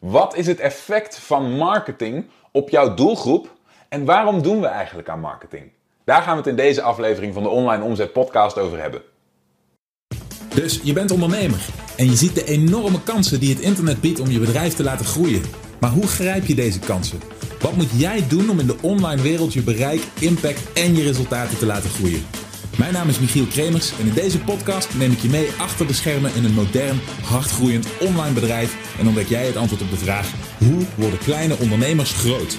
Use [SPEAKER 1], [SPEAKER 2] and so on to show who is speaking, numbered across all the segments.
[SPEAKER 1] Wat is het effect van marketing op jouw doelgroep en waarom doen we eigenlijk aan marketing? Daar gaan we het in deze aflevering van de Online Omzet Podcast over hebben.
[SPEAKER 2] Dus je bent ondernemer en je ziet de enorme kansen die het internet biedt om je bedrijf te laten groeien. Maar hoe grijp je deze kansen? Wat moet jij doen om in de online wereld je bereik, impact en je resultaten te laten groeien? Mijn naam is Michiel Kremers en in deze podcast neem ik je mee achter de schermen in een modern, hardgroeiend online bedrijf en ontdek jij het antwoord op de vraag: hoe worden kleine ondernemers groot?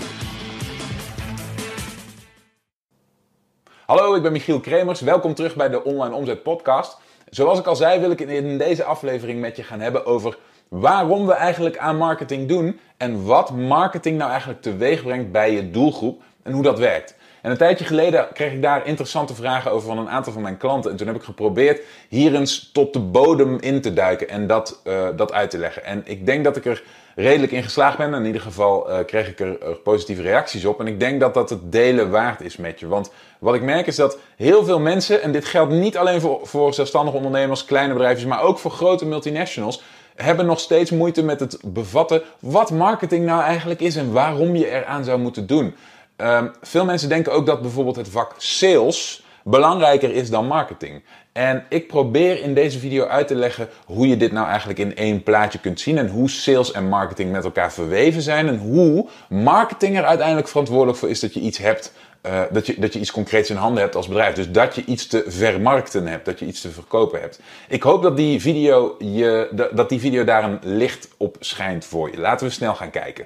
[SPEAKER 1] Hallo, ik ben Michiel Kremers. Welkom terug bij de Online Omzet Podcast. Zoals ik al zei, wil ik in deze aflevering met je gaan hebben over waarom we eigenlijk aan marketing doen en wat marketing nou eigenlijk teweeg brengt bij je doelgroep en hoe dat werkt. En een tijdje geleden kreeg ik daar interessante vragen over van een aantal van mijn klanten. En toen heb ik geprobeerd hier eens tot de bodem in te duiken en dat, uh, dat uit te leggen. En ik denk dat ik er redelijk in geslaagd ben. In ieder geval uh, kreeg ik er positieve reacties op. En ik denk dat dat het delen waard is met je. Want wat ik merk is dat heel veel mensen, en dit geldt niet alleen voor, voor zelfstandige ondernemers, kleine bedrijven, maar ook voor grote multinationals hebben nog steeds moeite met het bevatten wat marketing nou eigenlijk is en waarom je eraan zou moeten doen. Um, veel mensen denken ook dat bijvoorbeeld het vak sales belangrijker is dan marketing. En ik probeer in deze video uit te leggen hoe je dit nou eigenlijk in één plaatje kunt zien en hoe sales en marketing met elkaar verweven zijn en hoe marketing er uiteindelijk verantwoordelijk voor is dat je iets hebt, uh, dat, je, dat je iets concreets in handen hebt als bedrijf. Dus dat je iets te vermarkten hebt, dat je iets te verkopen hebt. Ik hoop dat die video, je, dat die video daar een licht op schijnt voor je. Laten we snel gaan kijken.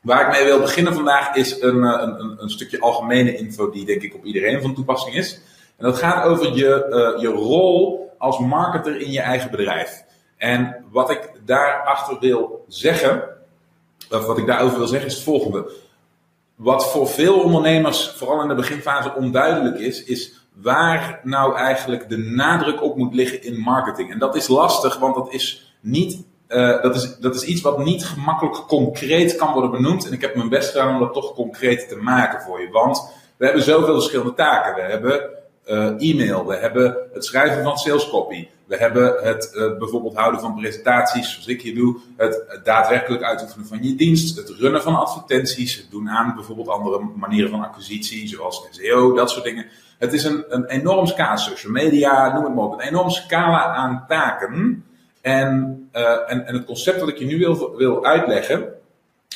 [SPEAKER 1] Waar ik mee wil beginnen vandaag is een, een, een, een, stukje algemene info die denk ik op iedereen van toepassing is. En dat gaat over je, uh, je rol als marketer in je eigen bedrijf. En wat ik daarachter wil zeggen, of wat ik daarover wil zeggen, is het volgende. Wat voor veel ondernemers, vooral in de beginfase, onduidelijk is, is waar nou eigenlijk de nadruk op moet liggen in marketing. En dat is lastig, want dat is niet uh, dat, is, dat is iets wat niet gemakkelijk concreet kan worden benoemd. En ik heb mijn best gedaan om dat toch concreet te maken voor je. Want we hebben zoveel verschillende taken. We hebben uh, e-mail, we hebben het schrijven van salescopy. We hebben het uh, bijvoorbeeld houden van presentaties, zoals ik hier doe. Het, het, daadwerkelijk uitoefenen van je dienst. Het runnen van advertenties. Het doen aan bijvoorbeeld andere manieren van acquisitie, zoals SEO, dat soort dingen. Het is een, een enorm scala, social media, noem het maar op. Een enorm scala aan taken en, uh, en, en het concept dat ik je nu wil, wil uitleggen,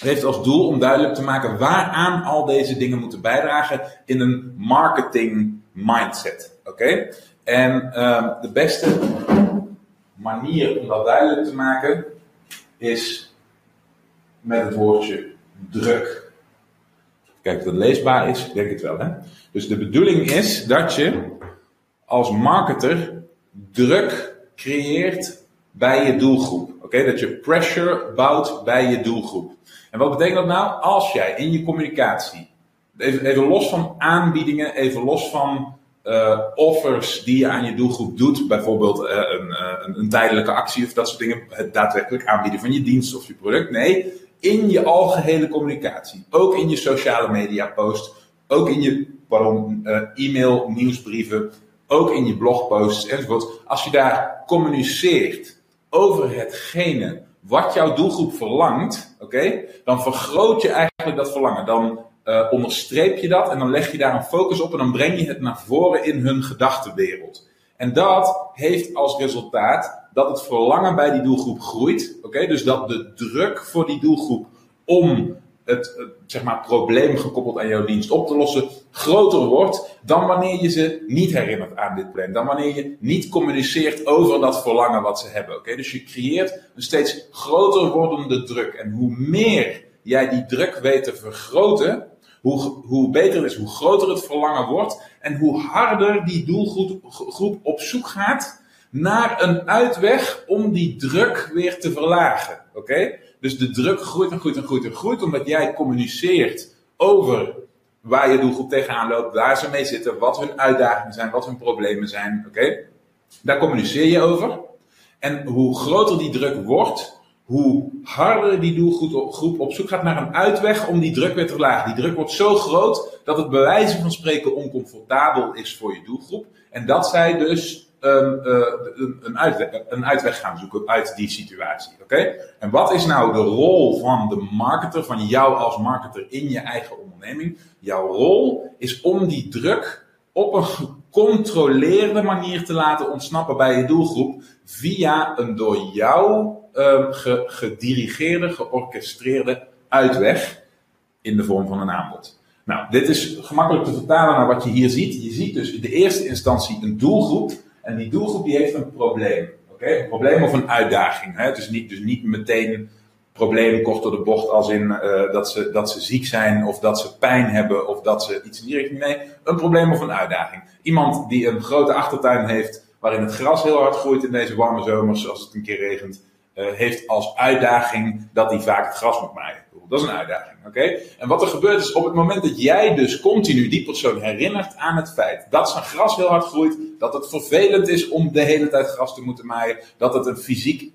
[SPEAKER 1] heeft als doel om duidelijk te maken waaraan al deze dingen moeten bijdragen in een marketing mindset. Oké? En uh, de beste manier om dat duidelijk te maken is met het woordje druk. Kijk, of dat leesbaar is, denk ik wel. Hè? Dus de bedoeling is dat je als marketer druk creëert bij je doelgroep. Oké, dat je pressure bouwt bij je doelgroep. En wat betekent dat nou? Als jij in je communicatie, even, los van aanbiedingen, even los van uh, offers die je aan je doelgroep doet, bijvoorbeeld een, uh, een, een, tijdelijke actie of dat soort dingen, het daadwerkelijk aanbieden van je dienst of je product. Nee, in je algehele communicatie, ook in je sociale media post, ook in je pardon, e-mail, nieuwsbrieven, ook in je blogposts enzovoort. Als je daar communiceert over hetgene wat jouw doelgroep verlangt, oké, dan vergroot je eigenlijk dat verlangen. Dan uh, onderstreep je dat en dan leg je daar een focus op en dan breng je het naar voren in hun gedachtenwereld. En dat heeft als resultaat dat het verlangen bij die doelgroep groeit. Oké, dus dat de druk voor die doelgroep om het, zeg maar, probleem gekoppeld aan jouw dienst op te lossen groter wordt dan wanneer je ze niet herinnert aan dit plan. Dan wanneer je niet communiceert over dat verlangen wat ze hebben. Oké, Dus je creëert een steeds groter wordende druk. En hoe meer jij die druk weet te vergroten, hoe, hoe beter het is, hoe groter het verlangen wordt en hoe harder die doelgroep op zoek gaat naar een uitweg om die druk weer te verlagen. Oké? Dus de druk groeit en groeit en groeit en groeit, omdat jij communiceert over waar je doelgroep tegenaan loopt, waar ze mee zitten, wat hun uitdagingen zijn, wat hun problemen zijn. Oké? Daar communiceer je over. En hoe groter die druk wordt, hoe harder die doelgroep op zoek gaat naar een uitweg om die druk weer te verlagen. Die druk wordt zo groot dat het bij wijze van spreken oncomfortabel is voor je doelgroep. En dat zij dus een, uh, een, een, uitweg, een uitweg gaan zoeken uit die situatie. Oké? En wat is nou de rol van de marketer, van jou als marketer in je eigen onderneming? Jouw rol is om die druk op een gecontroleerde manier te laten ontsnappen bij je doelgroep via een door jou uh, gedirigeerde, georchestreerde uitweg in de vorm van een aanbod. Nou, dit is gemakkelijk te vertalen naar wat je hier ziet. Je ziet dus in de eerste instantie een doelgroep. En die doelgroep die heeft een probleem. Oké, Een probleem of een uitdaging. Hè? Dus, niet, dus niet meteen probleem kort door de bocht als in uh, dat, ze, dat ze ziek zijn of dat ze pijn hebben of dat ze iets in die richting. Nee, een probleem of een uitdaging. Iemand die een grote achtertuin heeft waarin het gras heel hard groeit in deze warme zomers als het een keer regent. Uh, heeft als uitdaging dat hij vaak het gras moet maaien. Dat is een uitdaging, oké? En wat er gebeurt is op het moment dat jij dus continu die persoon herinnert aan het feit dat zijn gras heel hard groeit, dat het vervelend is om de hele tijd gras te moeten maaien, dat het een fysiek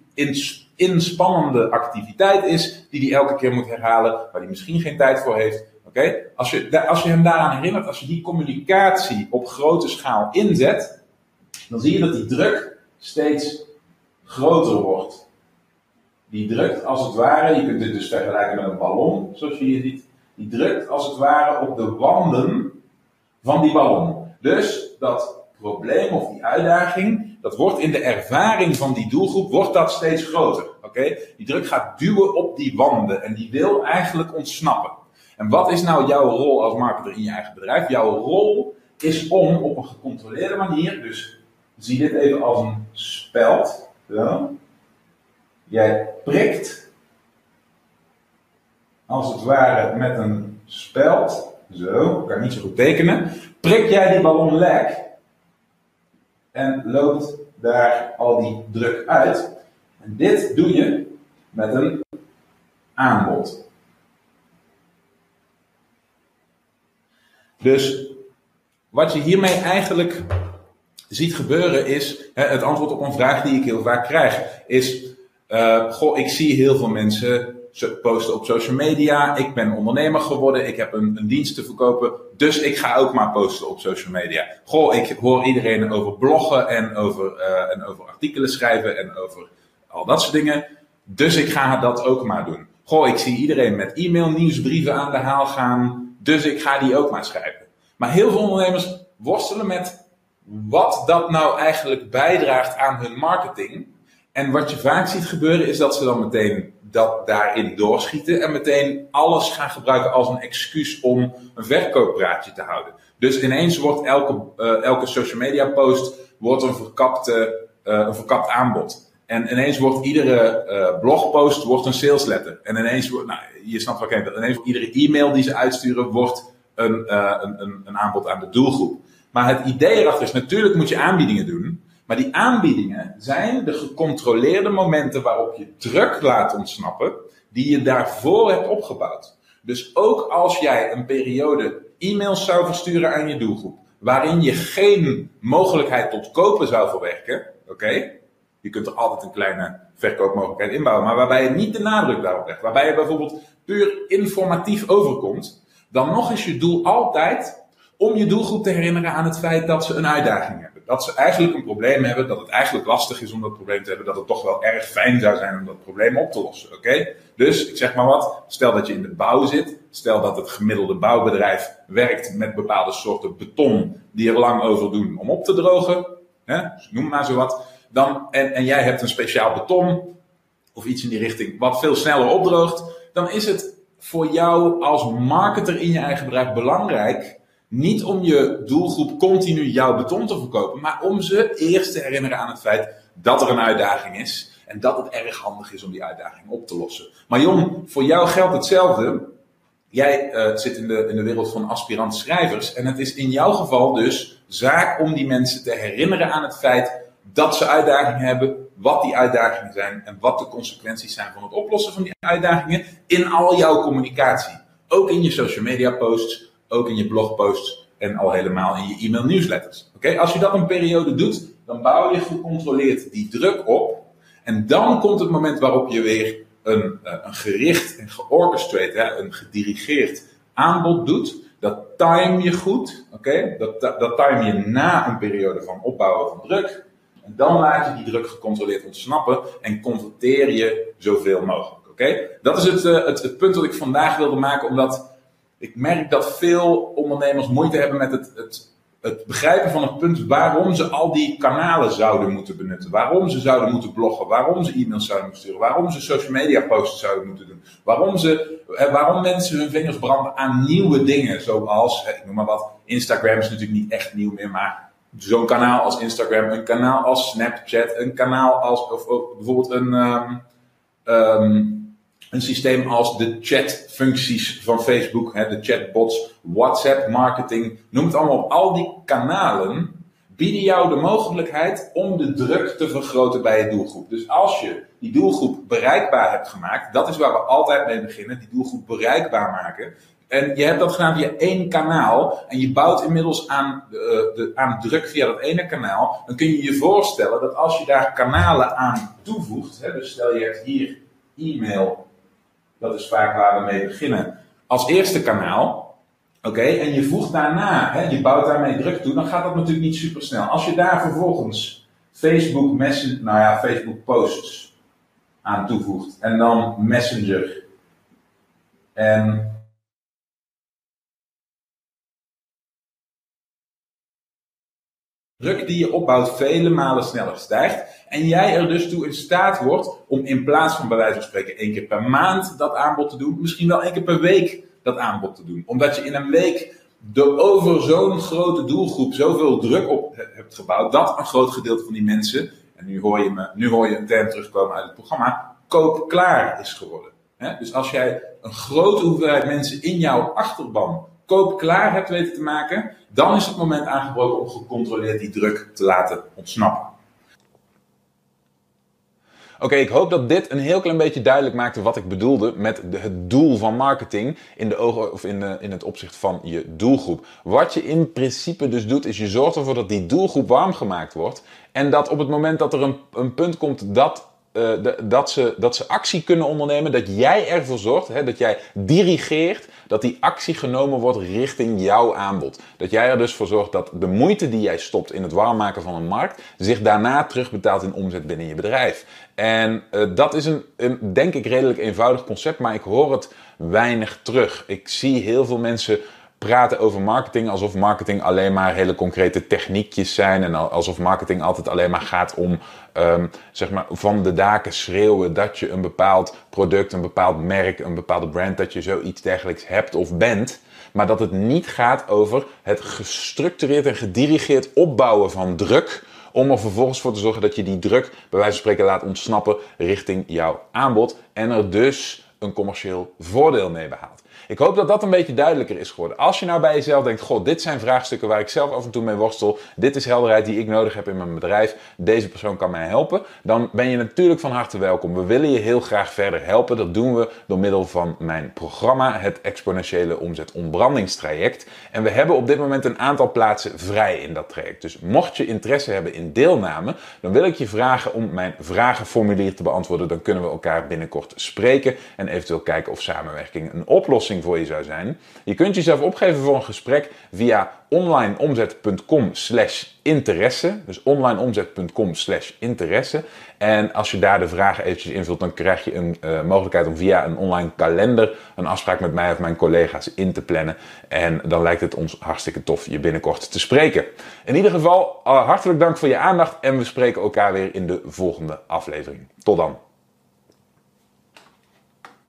[SPEAKER 1] inspannende activiteit is die hij elke keer moet herhalen, waar hij misschien geen tijd voor heeft. Oké? Als, je, als je hem daaraan herinnert, als je die communicatie op grote schaal inzet, dan zie je dat die druk steeds groter wordt die drukt als het ware, je kunt dit dus vergelijken met een ballon, zoals je hier ziet, die drukt als het ware op de wanden van die ballon. Dus dat probleem of die uitdaging, dat wordt in de ervaring van die doelgroep, wordt dat steeds groter. Oké? Die druk gaat duwen op die wanden en die wil eigenlijk ontsnappen. En wat is nou jouw rol als marketer in je eigen bedrijf? Jouw rol is om op een gecontroleerde manier, dus zie dit even als een speld, ja, Jij prikt, als het ware met een speld, zo, kan niet zo goed tekenen, prik jij die ballon lek en loopt daar al die druk uit. En dit doe je met een aanbod. Dus wat je hiermee eigenlijk ziet gebeuren is, het antwoord op een vraag die ik heel vaak krijg, is uh, goh, ik zie heel veel mensen posten op social media. Ik ben ondernemer geworden. Ik heb een, dienst te verkopen. Dus ik ga ook maar posten op social media. Goh, ik hoor iedereen over bloggen en over, uh, en over artikelen schrijven en over al dat soort dingen. Dus ik ga dat ook maar doen. Goh, ik zie iedereen met e-mail nieuwsbrieven aan de haal gaan. Dus ik ga die ook maar schrijven. Maar heel veel ondernemers worstelen met wat dat nou eigenlijk bijdraagt aan hun marketing. En wat je vaak ziet gebeuren is dat ze dan meteen dat daarin doorschieten en meteen alles gaan gebruiken als een excuus om een verkooppraatje te houden. Dus ineens wordt elke, uh, elke social media post wordt een, verkapte, uh, een verkapt aanbod. En ineens wordt iedere uh, blogpost wordt een sales letter. En ineens wordt, nou, je snapt ik bedoel. Ineens iedere e-mail die ze uitsturen wordt een, een, een aanbod aan de doelgroep. Maar het idee erachter is, natuurlijk moet je aanbiedingen doen. Maar die aanbiedingen zijn de gecontroleerde momenten waarop je druk laat ontsnappen, die je daarvoor hebt opgebouwd. Dus ook als jij een periode e-mails zou versturen aan je doelgroep, waarin je geen mogelijkheid tot kopen zou verwerken, oké? Je kunt er altijd een kleine verkoopmogelijkheid inbouwen, maar waarbij je niet de nadruk daarop legt, waarbij je bijvoorbeeld puur informatief overkomt, dan nog is je doel altijd om je doelgroep te herinneren aan het feit dat ze een uitdaging hebben dat ze eigenlijk een probleem hebben, dat het eigenlijk lastig is om dat probleem te hebben, dat het toch wel erg fijn zou zijn om dat probleem op te lossen. Oké? Dus ik zeg maar wat, stel dat je in de bouw zit, stel dat het gemiddelde bouwbedrijf werkt met bepaalde soorten beton die er lang over doen om op te drogen, hè? noem maar zo wat, dan, en, en jij hebt een speciaal beton of iets in die richting wat veel sneller opdroogt, dan is het voor jou als marketer in je eigen bedrijf belangrijk niet om je doelgroep continu jouw beton te verkopen, maar om ze eerst te herinneren aan het feit dat er een uitdaging is. En dat het erg handig is om die uitdaging op te lossen. Maar Jon, voor jou geldt hetzelfde. Jij uh, zit in de, in de wereld van aspirant schrijvers. En het is in jouw geval dus zaak om die mensen te herinneren aan het feit dat ze uitdagingen hebben, wat die uitdagingen zijn en wat de consequenties zijn van het oplossen van die uitdagingen in al jouw communicatie. Ook in je social media posts, ook in je blogposts en al helemaal in je e-mail newsletters. Oké, Als je dat een periode doet, dan bouw je gecontroleerd die druk op. En dan komt het moment waarop je weer een, eh, een gericht en georchestreerd, een gedirigeerd aanbod doet. Dat time je goed, oké? Dat, dat, time je na een periode van opbouwen van druk. En dan laat je die druk gecontroleerd ontsnappen en converteer je zoveel mogelijk. Oké? Dat is het, het, het punt dat ik vandaag wilde maken, omdat ik merk dat veel ondernemers moeite hebben met het, het het begrijpen van het punt waarom ze al die kanalen zouden moeten benutten. Waarom ze zouden moeten bloggen. Waarom ze e-mails zouden moeten sturen. Waarom ze social media posts zouden moeten doen. Waarom, ze, waarom mensen hun vingers branden aan nieuwe dingen. Zoals, ik noem maar wat, Instagram is natuurlijk niet echt nieuw meer. Maar zo'n kanaal als Instagram, een kanaal als Snapchat, een kanaal als, of, bijvoorbeeld een... Um, een systeem als de chatfuncties van Facebook, hè, de chatbots, WhatsApp marketing, noem het allemaal op. Al die kanalen bieden jou de mogelijkheid om de druk te vergroten bij je doelgroep. Dus als je die doelgroep bereikbaar hebt gemaakt, dat is waar we altijd mee beginnen, die doelgroep bereikbaar maken. En je hebt dat gedaan via één kanaal en je bouwt inmiddels aan, de, de, aan druk via dat ene kanaal. Dan kun je je voorstellen dat als je daar kanalen aan toevoegt, hè, dus stel je hebt hier e-mail, dat is vaak waar we mee beginnen. Als eerste kanaal. Oké, en je voegt daarna, hè, je bouwt daarmee druk toe, dan gaat dat natuurlijk niet super snel. Als je daar vervolgens Facebook Messenger, nou ja, Facebook Posts aan toevoegt en dan Messenger en druk die je opbouwt vele malen sneller stijgt. En jij er dus toe in staat wordt om in plaats van bij wijze van spreken één keer per maand dat aanbod te doen, misschien wel één keer per week dat aanbod te doen. Omdat je in een week de over zo'n grote doelgroep zoveel druk op hebt gebouwd, dat een groot gedeelte van die mensen, en nu hoor je, me, nu hoor je een term terugkomen uit het programma, koopklaar is geworden. Dus als jij een grote hoeveelheid mensen in jouw achterban koopklaar hebt weten te maken, dan is het moment aangebroken om gecontroleerd die druk te laten ontsnappen. Oké, ik hoop dat dit een heel klein beetje duidelijk maakte wat ik bedoelde met het doel van marketing in de ogen of in, de, in het opzicht van je doelgroep. Wat je in principe dus doet, is je zorgt ervoor dat die doelgroep warm gemaakt wordt. En dat op het moment dat er een, een punt komt dat uh, dat, ze, dat ze actie kunnen ondernemen, dat jij ervoor zorgt, hè, dat jij dirigeert, dat die actie genomen wordt richting jouw aanbod. Dat jij er dus voor zorgt dat de moeite die jij stopt in het warm maken van een markt, zich daarna terugbetaalt in omzet binnen je bedrijf. En uh, dat is een, denk ik, redelijk eenvoudig concept, maar ik hoor het weinig terug. Ik zie heel veel mensen praten over marketing alsof marketing alleen maar hele concrete techniekjes zijn. En alsof marketing altijd alleen maar gaat om um, zeg maar van de daken schreeuwen dat je een bepaald product, een bepaald merk, een bepaalde brand, dat je zoiets dergelijks hebt of bent. Maar dat het niet gaat over het gestructureerd en gedirigeerd opbouwen van druk. Om er vervolgens voor te zorgen dat je die druk, bij wijze van spreken, laat ontsnappen richting jouw aanbod. En er dus een commercieel voordeel mee behaalt. Ik hoop dat dat een beetje duidelijker is geworden. Als je nou bij jezelf denkt, god, dit zijn vraagstukken waar ik zelf af en toe mee worstel. Dit is helderheid die ik nodig heb in mijn bedrijf. Deze persoon kan mij helpen. Dan ben je natuurlijk van harte welkom. We willen je heel graag verder helpen. Dat doen we door middel van mijn programma, het exponentiële omzet ontbrandingstraject. En we hebben op dit moment een aantal plaatsen vrij in dat traject. Dus mocht je interesse hebben in deelname, dan wil ik je vragen om mijn vragenformulier te beantwoorden. Dan kunnen we elkaar binnenkort spreken en eventueel kijken of samenwerking een voor je zou zijn. Je kunt jezelf opgeven voor een gesprek via onlineomzet.com slash interesse. Dus onlineomzet.com slash interesse. En als je daar de vragen eventjes invult, dan krijg je een uh, mogelijkheid om via een online kalender een afspraak met mij of mijn collega's in te plannen. En dan lijkt het ons hartstikke tof je binnenkort te spreken. In ieder geval, uh, hartelijk dank voor je aandacht en we spreken elkaar weer in de volgende aflevering. Tot dan.